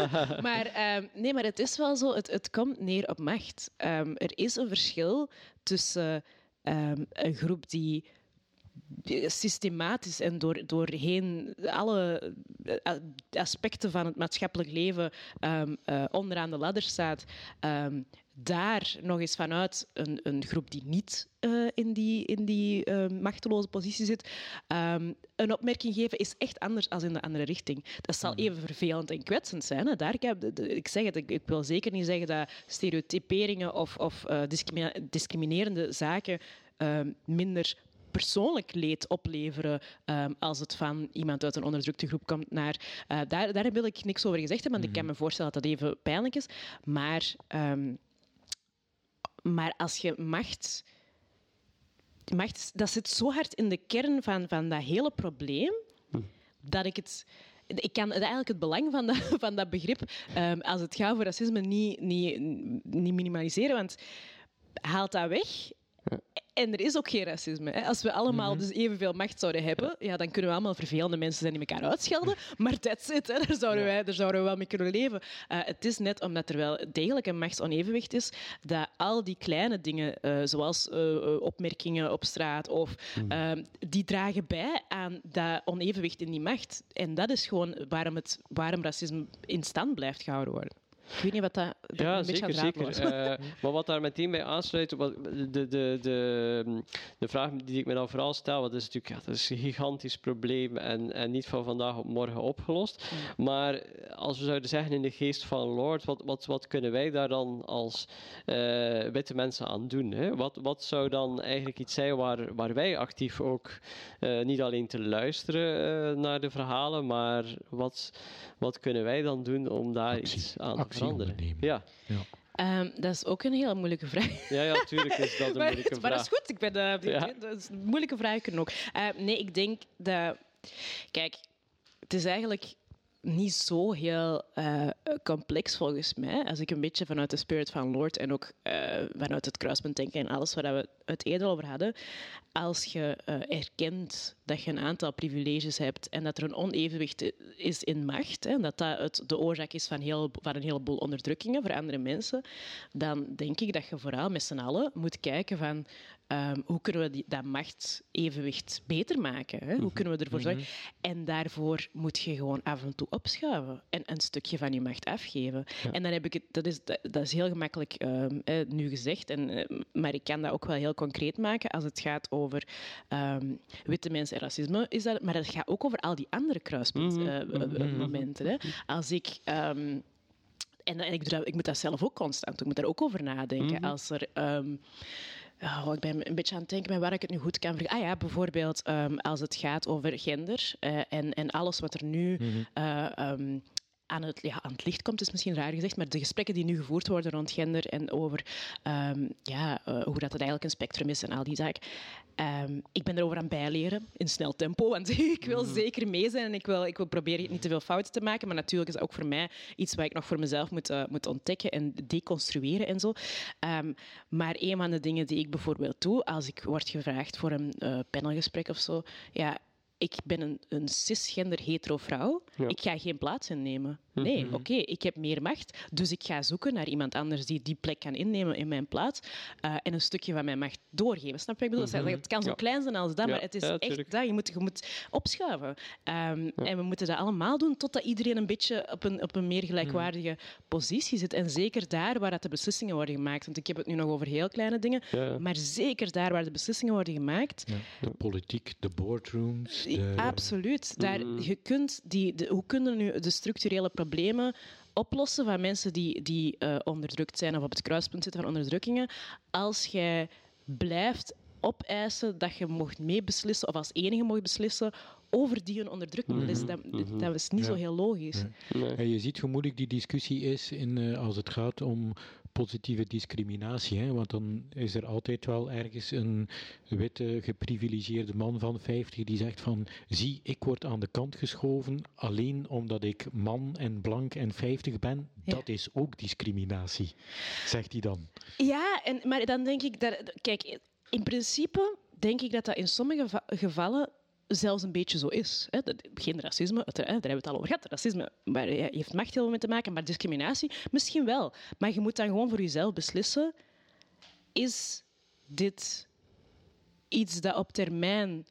maar ehm, nee, maar het is wel zo, het, het komt neer op macht. Ehm, er is een verschil tussen ehm, een groep die systematisch en door, doorheen alle eh, aspecten van het maatschappelijk leven eh, onderaan de ladder staat, daar nog eens vanuit een, een groep die niet eh, in die, in die ehm, machteloze positie zit, ehm, een opmerking geven is echt anders dan in de andere richting. Dat zal even vervelend en kwetsend zijn. Hè. Daar, ik, ik zeg het, ik, ik wil zeker niet zeggen dat stereotyperingen of, of eh, discriminerende zaken ehm, minder persoonlijk leed opleveren ehm, als het van iemand uit een onderdrukte groep komt naar... eh, daar, daar wil ik niks over gezegd hebben, want ik kan me voorstellen dat dat even pijnlijk is. Maar, maar als je macht... Macht, dat zit zo hard in de kern van, van dat hele probleem, dat ik het... Ik kan eigenlijk het belang van dat, van dat begrip, ehm, als het gaat over racisme, niet, niet, niet minimaliseren. Want haalt dat weg en er is ook geen racisme. Hè. Als we allemaal dus evenveel macht zouden hebben, ja, dan kunnen we allemaal vervelende mensen zijn die elkaar uitschelden. Maar that's it. Hè. Daar, zouden wij, daar zouden we wel mee kunnen leven. Eh, het is net omdat er wel degelijk een machtsonevenwicht is, dat al die kleine dingen, eh, zoals eh, opmerkingen op straat, of, ehm, die dragen bij aan dat onevenwicht in die macht. En dat is gewoon waarom, het, waarom racisme in stand blijft gehouden worden. Ik weet niet wat dat... dat Ja, een zeker, zeker. Eh, maar wat daar meteen bij aansluit, wat, de, de, de, de vraag die ik me dan vooral stel, want dat is natuurlijk ja, dat is een gigantisch probleem en, en niet van vandaag op morgen opgelost. Maar als we zouden zeggen in de geest van Lord, wat, wat, wat kunnen wij daar dan als eh, witte mensen aan doen? Hè? Wat, wat zou dan eigenlijk iets zijn waar, waar wij actief ook eh, niet alleen te luisteren eh, naar de verhalen, maar wat, wat kunnen wij dan doen om daar Actie- iets aan te veranderen? ondernemen. Ja. Ehm, dat is ook een hele moeilijke vraag. Ja, ja, tuurlijk is dat een maar, moeilijke maar dat vraag. is goed. Ik ben, Ja. dat is een moeilijke vraag kunnen ook. Eh, nee, ik denk dat... Kijk, het is eigenlijk niet zo heel eh, complex volgens mij. Als ik een beetje vanuit de spirit van Lord en ook eh, vanuit het kruispunt denken en alles waar we het eerder over hadden. Als je eh, erkent dat je een aantal privileges hebt en dat er een onevenwicht is in macht, hè, en dat dat het, de oorzaak is van, heel, van een heleboel onderdrukkingen voor andere mensen, dan denk ik dat je vooral met z'n allen moet kijken van ehm, hoe kunnen we die, dat machtevenwicht beter maken? Hè? Hoe kunnen we ervoor zorgen? En daarvoor moet je gewoon af en toe opschuiven en een stukje van je macht afgeven. En dan heb ik het, dat is, dat, dat is heel gemakkelijk ehm, eh, nu gezegd, en, eh, maar ik kan dat ook wel heel concreet maken als het gaat over ehm, witte mensen en racisme. Is dat, maar dat gaat ook over al die andere kruispuntmomenten. hè. Als ik. ehm, en, en ik, dat- ik moet dat zelf ook constant. Ik moet daar ook over nadenken. Als er... ehm, oh, ik ben een beetje aan het denken met waar ik het nu goed kan. Ah ja, bijvoorbeeld als het gaat over gender eh, en, en alles wat er nu eh, aan, het, ja, aan het licht komt, is misschien raar gezegd, maar de gesprekken die nu gevoerd worden rond gender en over ehm, ja, eh, hoe dat het eigenlijk een spectrum is en al die zaken. Ehm, ik ben erover aan bijleren in snel tempo, want ik wil zeker mee zijn en ik wil, ik wil proberen niet te veel fouten te maken. Maar natuurlijk is dat ook voor mij iets wat ik nog voor mezelf moet, eh, moet ontdekken en deconstrueren en zo. Ehm, maar een van de dingen die ik bijvoorbeeld doe, als ik word gevraagd voor een eh, panelgesprek of zo, ja, ik ben een, een cisgender hetero vrouw. Ja. Ik ga geen plaats innemen. Nee, oké, ik heb meer macht. Dus ik ga zoeken naar iemand anders die die plek kan innemen in mijn plaats. eh, en een stukje van mijn macht doorgeven. Snap je wat ik bedoel? Het kan zo Ja. klein zijn als dat, Ja, maar het is ja, echt dat. Je moet, je moet opschuiven. Ehm, En we moeten dat allemaal doen totdat iedereen een beetje op een, op een meer gelijkwaardige positie zit. En zeker daar waar dat de beslissingen worden gemaakt. Want ik heb het nu nog over heel kleine dingen. Ja. Maar zeker daar waar de beslissingen worden gemaakt, Ja, de politiek, de boardrooms. De, Absoluut. Daar, Mm. je kunt die, de, hoe kunnen nu de structurele problemen oplossen van mensen die, die eh, onderdrukt zijn of op het kruispunt zitten van onderdrukkingen als jij blijft opeisen dat je mocht meebeslissen of als enige mocht beslissen over die een onderdrukking. Dus dat, dat is niet zo heel logisch. Nee. En je ziet hoe moeilijk die discussie is in, eh, als het gaat om positieve discriminatie. Hè? Want dan is er altijd wel ergens een witte, geprivilegeerde man van 50 die zegt van zie, ik word aan de kant geschoven alleen omdat ik man en blank en 50 ben. Ja. Dat is ook discriminatie, zegt hij dan. Ja, en, maar dan denk ik dat... Kijk, in principe denk ik dat dat in sommige va- gevallen zelfs een beetje zo is. Hè. Geen racisme, daar hebben we het al over gehad. Racisme heeft macht heel veel mee te maken, maar discriminatie misschien wel. Maar je moet dan gewoon voor jezelf beslissen, is dit iets dat op termijn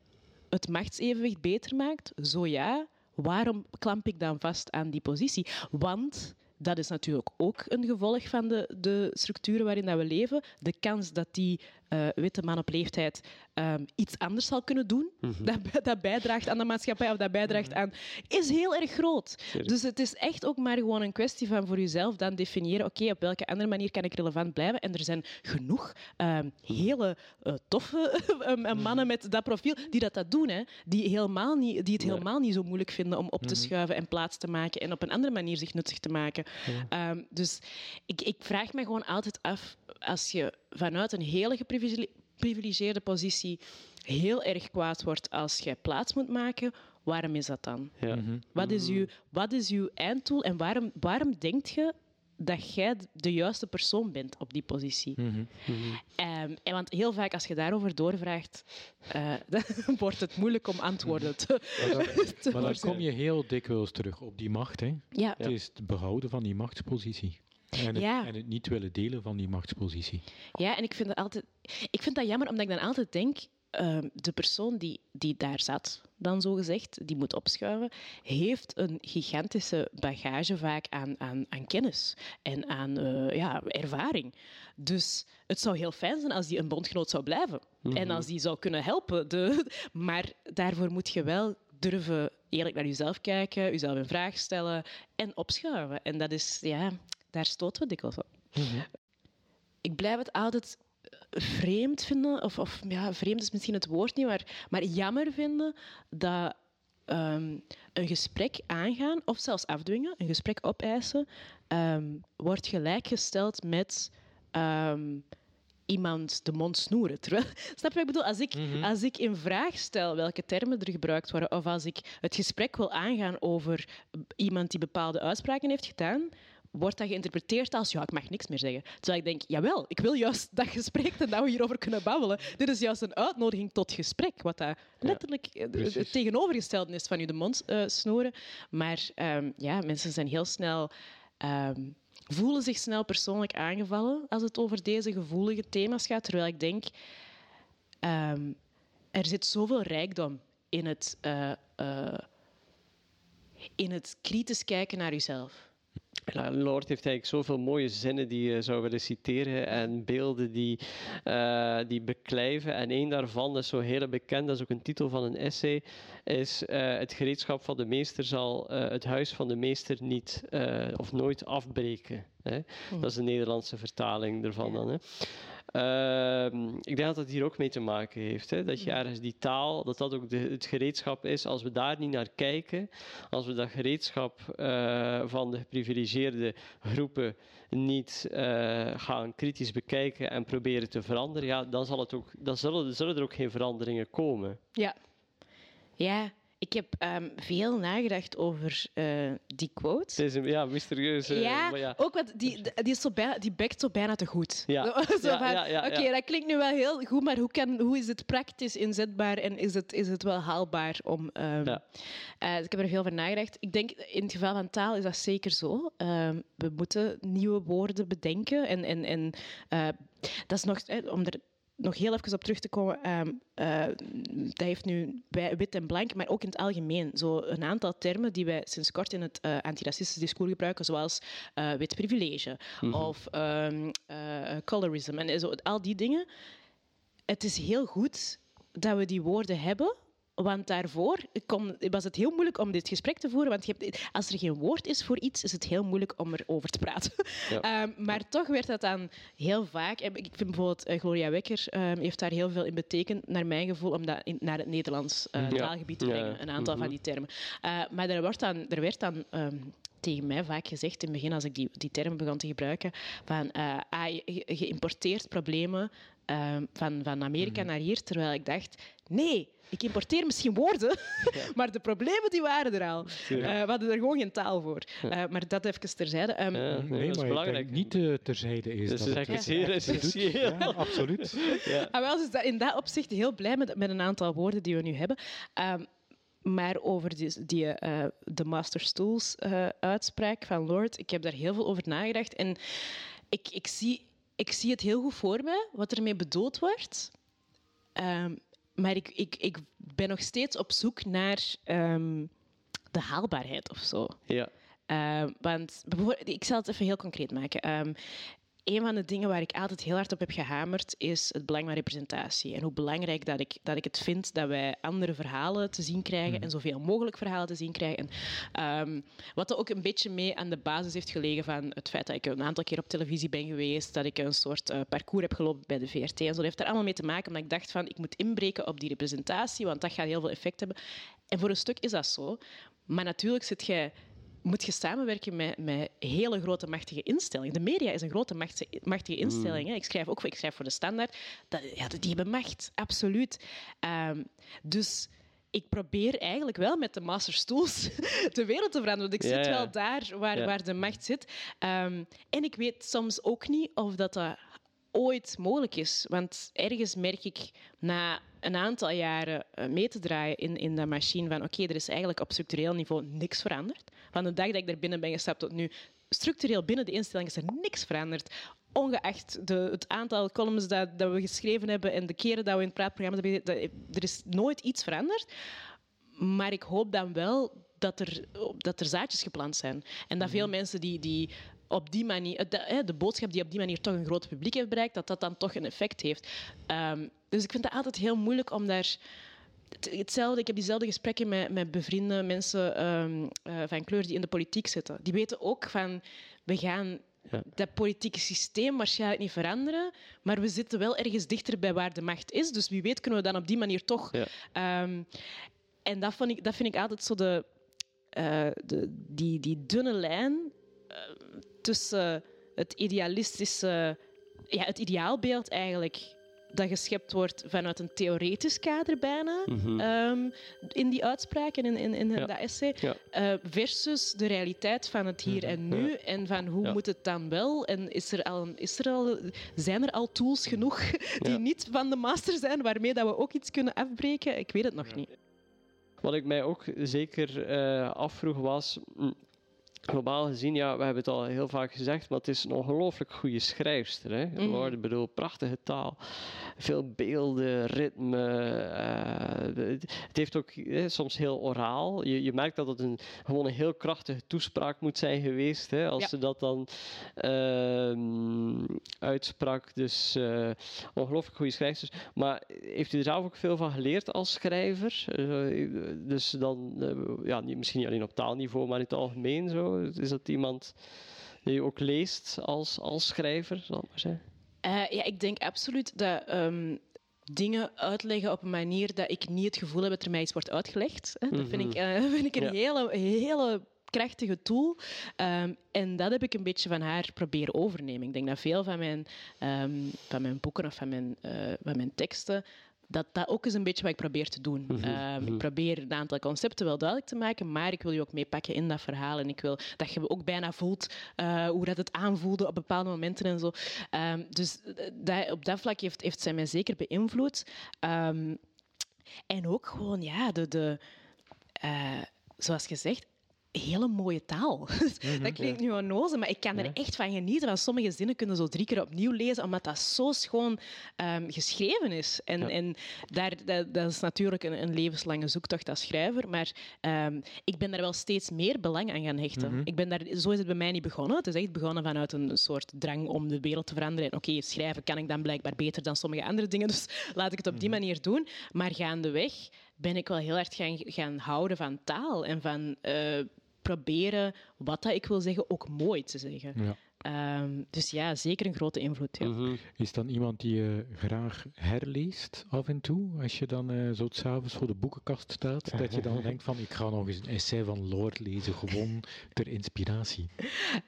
het machtsevenwicht beter maakt? Zo ja, waarom klamp ik dan vast aan die positie? Want dat is natuurlijk ook een gevolg van de, de structuren waarin dat we leven. De kans dat die eh, witte man op leeftijd ehm, iets anders zal kunnen doen, dat, bij- dat bijdraagt aan de maatschappij of dat bijdraagt aan, is heel erg groot. Dus het is echt ook maar gewoon een kwestie van voor jezelf dan definiëren, oké, op welke andere manier kan ik relevant blijven? En er zijn genoeg ehm, hele eh, toffe eh, mannen met dat profiel die dat, dat doen, hè, die, helemaal niet, die het helemaal niet zo moeilijk vinden om op te schuiven en plaats te maken en op een andere manier zich nuttig te maken. Ehm, dus ik, ik vraag me gewoon altijd af, als je vanuit een hele geprivilegeerde positie heel erg kwaad wordt als je plaats moet maken, waarom is dat dan? Ja. Wat is uw, wat is uw einddoel en waarom, waarom denkt je dat jij de juiste persoon bent op die positie? Ehm, en want heel vaak als je daarover doorvraagt, eh, dan wordt het moeilijk om antwoorden te, te Maar dan kom je heel dikwijls terug op die macht. Hè? Ja, Het is het behouden van die machtspositie. En het, Ja. en het niet willen delen van die machtspositie. Ja, en ik vind dat altijd... Ik vind dat jammer, omdat ik dan altijd denk... ehm, de persoon die, die daar zat, dan zo gezegd, die moet opschuiven, heeft een gigantische bagage vaak aan, aan, aan kennis en aan eh, ja, ervaring. Dus het zou heel fijn zijn als die een bondgenoot zou blijven. En als die zou kunnen helpen. De, maar daarvoor moet je wel durven eerlijk naar jezelf kijken, jezelf een vraag stellen en opschuiven. En dat is, ja, daar stoten we dikwijls op ik blijf het altijd vreemd vinden, of, of ja, vreemd is misschien het woord niet, maar, maar jammer vinden dat ehm, een gesprek aangaan, of zelfs afdwingen, een gesprek opeisen, ehm, wordt gelijkgesteld met ehm, iemand de mond snoeren. Terwijl, snap je wat ik bedoel? Als ik, als ik in vraag stel welke termen er gebruikt worden, of als ik het gesprek wil aangaan over iemand die bepaalde uitspraken heeft gedaan, wordt dat geïnterpreteerd als ja, ik mag niks meer zeggen. Terwijl ik denk, jawel, ik wil juist dat gesprek en dat we hierover kunnen babbelen. Dit is juist een uitnodiging tot gesprek, wat dat letterlijk eh, het tegenovergestelde is van je de mond eh, snoeren. Maar ehm, ja, mensen zijn heel snel... ehm, voelen zich snel persoonlijk aangevallen als het over deze gevoelige thema's gaat. Terwijl ik denk, ehm, er zit zoveel rijkdom in het, eh, eh, in het kritisch kijken naar jezelf. Lord heeft eigenlijk zoveel mooie zinnen die je zou willen citeren en beelden die, eh, die beklijven. En één daarvan is zo heel bekend, dat is ook een titel van een essay, is eh, het gereedschap van de meester zal eh, het huis van de meester niet of nooit afbreken. Hè? Dat is de Nederlandse vertaling ervan dan. Hè? Ehm, ik denk dat dat hier ook mee te maken heeft. Hè? Dat je ergens die taal, dat dat ook de, het gereedschap is. Als we daar niet naar kijken, als we dat gereedschap eh, van de geprivilegeerde groepen niet eh, gaan kritisch bekijken en proberen te veranderen, ja, dan, zal het ook, dan zullen, zullen er ook geen veranderingen komen. Ja. Ja, ik heb ehm, veel nagedacht over eh, die quote. Een ja, mysterieus. eh, ja, maar ja. ook wat, die, die, is zo bijna, die bekt zo bijna te goed. Ja. Oké, dat klinkt nu wel heel goed, maar hoe, kan, hoe is het praktisch inzetbaar en is het, is het wel haalbaar om... Ja. dus ik heb er veel over nagedacht. Ik denk, in het geval van taal is dat zeker zo. Ehm, we moeten nieuwe woorden bedenken. En, en, en dat is nog... om er nog heel even op terug te komen, eh, dat heeft nu bij wit en blank, maar ook in het algemeen, zo een aantal termen die wij sinds kort in het eh, antiracistisch discours gebruiken, zoals eh, wit privilege of ehm, eh, colorism en zo, al die dingen. Het is heel goed dat we die woorden hebben, Want daarvoor kon, was het heel moeilijk om dit gesprek te voeren. Want je hebt, als er geen woord is voor iets, is het heel moeilijk om erover te praten. Ehm, maar toch werd dat dan heel vaak. Ik vind bijvoorbeeld uh, Gloria Wekker um, heeft daar heel veel in betekend, naar mijn gevoel, om dat in, naar het Nederlands uh, taalgebied te brengen. Een aantal van mhm. die termen. Uh, maar er, wordt dan, er werd dan. Um, tegen mij vaak gezegd in het begin, als ik die, die term begon te gebruiken, van uh, ah, je, je, importeert problemen van, van Amerika mm. naar hier, terwijl ik dacht, nee, ik importeer misschien woorden, maar de problemen die waren er al. Uh, we hadden er gewoon geen taal voor. Uh, maar dat even terzijde. Um, ja, nee, dat is belangrijk. niet uh, terzijde is. Dus dat is eigenlijk zeer essentieel. Ja, absoluut. ja. Ah, wel, dus in dat opzicht heel blij met, met een aantal woorden die we nu hebben. Um, maar over die, die uh, de Master Stools uh, uitspraak van Lord, ik heb daar heel veel over nagedacht. En ik, ik, zie, ik zie het heel goed voor me, wat ermee bedoeld wordt. Um, maar ik, ik, ik ben nog steeds op zoek naar um, de haalbaarheid of zo. Ja. Uh, want ik zal het even heel concreet maken. Um, een van de dingen waar ik altijd heel hard op heb gehamerd is het belang van representatie. En hoe belangrijk dat ik, dat ik het vind dat wij andere verhalen te zien krijgen mm. en zoveel mogelijk verhalen te zien krijgen. Um, wat er ook een beetje mee aan de basis heeft gelegen van het feit dat ik een aantal keer op televisie ben geweest, dat ik een soort uh, parcours heb gelopen bij de VRT. En zo dat heeft er allemaal mee te maken, omdat ik dacht van ik moet inbreken op die representatie, want dat gaat heel veel effect hebben. En voor een stuk is dat zo. Maar natuurlijk zit jij moet je samenwerken met, met hele grote machtige instellingen. De media is een grote machtige instelling. Hè. Ik schrijf ook ik schrijf voor de standaard. Dat, ja, die hebben macht, absoluut. Um, dus ik probeer eigenlijk wel met de masterstools de wereld te veranderen. Want ik zit wel daar waar, waar de macht zit. Um, en ik weet soms ook niet of dat, dat ooit mogelijk is. Want ergens merk ik na een aantal jaren eh, mee te draaien in, in dat machine van oké, er is eigenlijk op structureel niveau niks veranderd. Van de dag dat ik er binnen ben gestapt tot nu, structureel binnen de instelling is er niks veranderd. Ongeacht de, het aantal columns dat, dat, we geschreven hebben en de keren dat we in het praatprogramma hebben, dat, er is nooit iets veranderd. Maar ik hoop dan wel dat er, dat er zaadjes geplant zijn. En dat veel mhm. mensen die, die op die manier, de, de, boodschap die op die manier toch een groot publiek heeft bereikt, dat dat dan toch een effect heeft. Um, dus ik vind het altijd heel moeilijk om daar hetzelfde, ik heb diezelfde gesprekken met, met bevriende mensen um, uh, van kleur die in de politiek zitten. Die weten ook van, we gaan ja. dat politieke systeem waarschijnlijk niet veranderen, maar we zitten wel ergens dichter bij waar de macht is. Dus wie weet kunnen we dan op die manier toch... Ja. Um, en dat vind, ik, dat vind ik altijd zo de, uh, de, die, die dunne lijn uh, tussen het idealistische... Ja, het ideaalbeeld eigenlijk dat geschept wordt vanuit een theoretisch kader bijna, mm um, in die uitspraak en in, in, in dat essay, uh, versus de realiteit van het hier en nu en van hoe moet het dan wel? En is er al, is er al, zijn er al tools genoeg die niet van de master zijn waarmee dat we ook iets kunnen afbreken? Ik weet het nog niet. Wat ik mij ook zeker uh, afvroeg was, globaal gezien, ja, we hebben het al heel vaak gezegd, maar het is een ongelooflijk goede schrijfster. Hè? Mm. Ik bedoel, prachtige taal. Veel beelden, ritme. Uh, het heeft ook soms heel oraal. Je, je merkt dat het een, gewoon een heel krachtige toespraak moet zijn geweest. Hè? Als ze dat dan uh, uitsprak. Dus uh, ongelooflijk goede schrijfster. Maar heeft u er zelf ook veel van geleerd als schrijver? Eh, dus dan, ja, misschien niet alleen op taalniveau, maar in het algemeen zo? Is dat iemand die je ook leest als, als schrijver, zal ik maar zeggen? Uh, ja, ik denk absoluut dat um, dingen uitleggen op een manier dat ik niet het gevoel heb dat er mij iets wordt uitgelegd. Hè. Dat vind ik, uh, vind ik een hele, hele krachtige tool. Um, en dat heb ik een beetje van haar proberen overnemen. Ik denk dat veel van mijn, um, van mijn boeken of van mijn, uh, van mijn teksten dat dat ook is een beetje wat ik probeer te doen. Mhm, ehm, ik mhm. probeer een aantal concepten wel duidelijk te maken, maar ik wil je ook meepakken in dat verhaal. En ik wil dat je ook bijna voelt uh, hoe dat het aanvoelde op bepaalde momenten en zo. Um, dus eh, dat, op dat vlak heeft, heeft zij mij zeker beïnvloed. Um, en ook gewoon, ja, de... de uh, zoals gezegd, hele mooie taal. Mhm, dat klinkt nu onnozel, maar ik kan er echt van genieten. Van sommige zinnen kunnen zo drie keer opnieuw lezen, omdat dat zo schoon um, geschreven is. En, en daar, dat, dat, is natuurlijk een, een, levenslange zoektocht als schrijver, maar um, ik ben daar wel steeds meer belang aan gaan hechten. Mhm. ik ben daar, zo is het bij mij niet begonnen. Het is echt begonnen vanuit een soort drang om de wereld te veranderen. En oké, schrijven kan ik dan blijkbaar beter dan sommige andere dingen, dus laat ik het op die mhm. manier doen. Maar gaandeweg ben ik wel heel erg gaan, gaan houden van taal en van eh, proberen wat dat ik wil zeggen ook mooi te zeggen. Ja. Ehm, dus ja, zeker een grote invloed. Ja. Mhm. Is dan iemand die je graag herleest af en toe? Als je dan eh, zo s'avonds voor de boekenkast staat, dat je dan denkt van ik ga nog eens een essay van Lord lezen, gewoon ter inspiratie.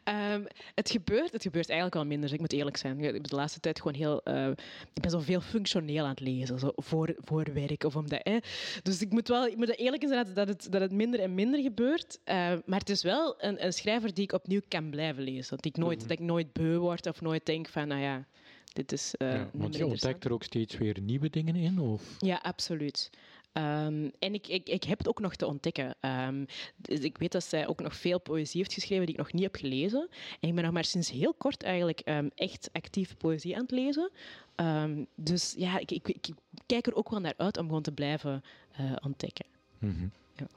Ehm, het, gebeurt, het gebeurt eigenlijk wel minder, ik moet eerlijk zijn. Ik heb de laatste tijd gewoon heel... eh, ik ben zo veel functioneel aan het lezen, zo voor, voor werk of omdat... Hè. Dus ik moet wel ik moet eerlijk zijn dat, dat, het, dat het minder en minder gebeurt. Eh, maar het is wel een, een schrijver die ik opnieuw kan blijven lezen. Dat ik nooit, dat ik nooit beu word of nooit denk van, nou ja, dit is eh Ja, want je ontdekt er ook steeds weer nieuwe dingen in? Of? Ja, absoluut. Ehm, en ik, ik, ik heb het ook nog te ontdekken. Ehm, dus ik weet dat zij ook nog veel poëzie heeft geschreven die ik nog niet heb gelezen. En ik ben nog maar sinds heel kort eigenlijk ehm, echt actief poëzie aan het lezen. Dus ja, ik, ik, ik kijk er ook wel naar uit om gewoon te blijven eh, ontdekken. Mhm. Ja.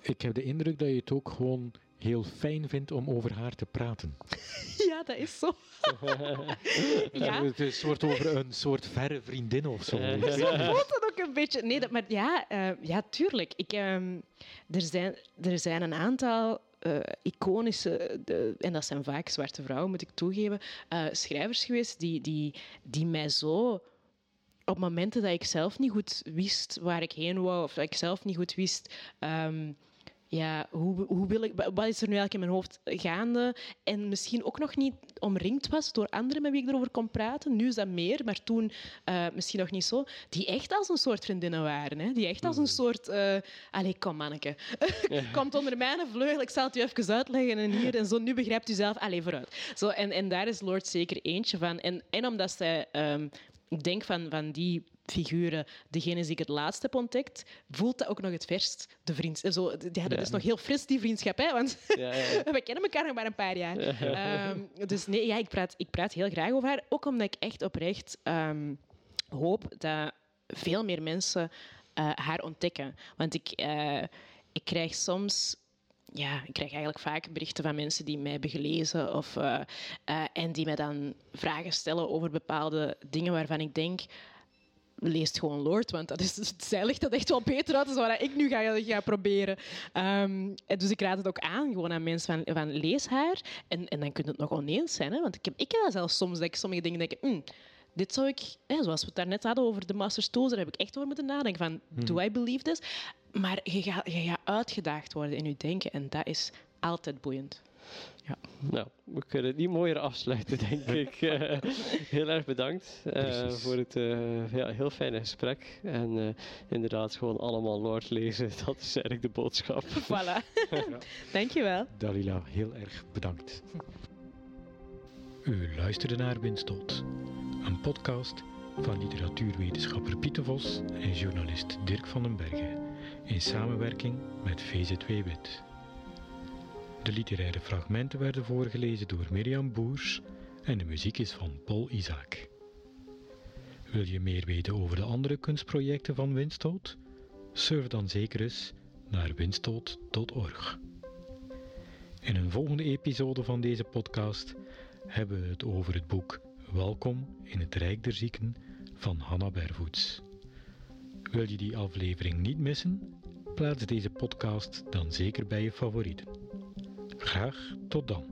Ik heb de indruk dat je het ook gewoon heel fijn vindt om over haar te praten. Ja, dat is zo. ja, Het is een soort over een soort verre vriendin of zo. Zo voelt het ook een beetje. Nee, dat, maar ja, eh, ja tuurlijk. Ik, ehm, er, zijn, er zijn een aantal eh, iconische, de, en dat zijn vaak zwarte vrouwen, moet ik toegeven, eh, schrijvers geweest die, die, die mij zo op momenten dat ik zelf niet goed wist waar ik heen wou, of dat ik zelf niet goed wist. ehm, ja, hoe, hoe wil ik, wat is er nu eigenlijk in mijn hoofd gaande? En misschien ook nog niet omringd was door anderen met wie ik erover kon praten. Nu is dat meer, maar toen eh, misschien nog niet zo. Die echt als een soort vriendinnen waren. Hè? Die echt als een soort... eh allee, kom manneke. Komt onder mijn vleugel, ik zal het u even uitleggen. En hier en zo, nu begrijpt u zelf. Allee, vooruit. Zo, en, en daar is Lord zeker eentje van. En, en omdat zij... ehm, ik denk van, van die figuren, degene die ik het laatst heb ontdekt, voelt dat ook nog het verst, de vriend. eh, Zo, die hadden Ja. dus nog heel fris, die vriendschap. Hè? Want Ja, ja, we kennen elkaar nog maar een paar jaar. Ehm, dus nee, ja, ik, praat, ik praat heel graag over haar. Ook omdat ik echt oprecht ehm, hoop dat veel meer mensen eh, haar ontdekken. Want ik, eh, ik krijg soms... Ja, ik krijg eigenlijk vaak berichten van mensen die mij hebben gelezen of, en die mij dan vragen stellen over bepaalde dingen waarvan ik denk leest gewoon Lord, want dat is, zij legt dat echt wel beter uit dan wat ik nu ga, ga proberen. Ehm, dus ik raad het ook aan gewoon aan mensen van, van lees haar. En, en dan kun je het nog oneens zijn. Hè? Want ik heb, ik heb zelfs soms, dat ik sommige dingen denk, "Hmm, dit zou ik, hè, zoals we het daarnet hadden over de Master Tools, daar heb ik echt over moeten nadenken van, do I believe this? Maar je gaat, je gaat uitgedaagd worden in je denken en dat is altijd boeiend. Nou, we kunnen het niet mooier afsluiten, denk ik. Eh, heel erg bedankt eh, voor het eh, ja, heel fijne gesprek. En eh, inderdaad, gewoon allemaal Lord lezen. Dat is eigenlijk de boodschap. Voilà. Dankjewel. Dalila, heel erg bedankt. U luisterde naar Winstot, een podcast van literatuurwetenschapper Pieter Vos en journalist Dirk van den Bergen in samenwerking met VZ2 Wit. De literaire fragmenten werden voorgelezen door Mirjam Boers en de muziek is van Paul Isaac. Wil je meer weten over de andere kunstprojecten van Winstoot? Surf dan zeker eens naar winstoot.org. In een volgende episode van deze podcast hebben we het over het boek Welkom in het Rijk der Zieken van Hanna Bervoets. Wil je die aflevering niet missen? Plaats deze podcast dan zeker bij je favorieten. Graag tot dan.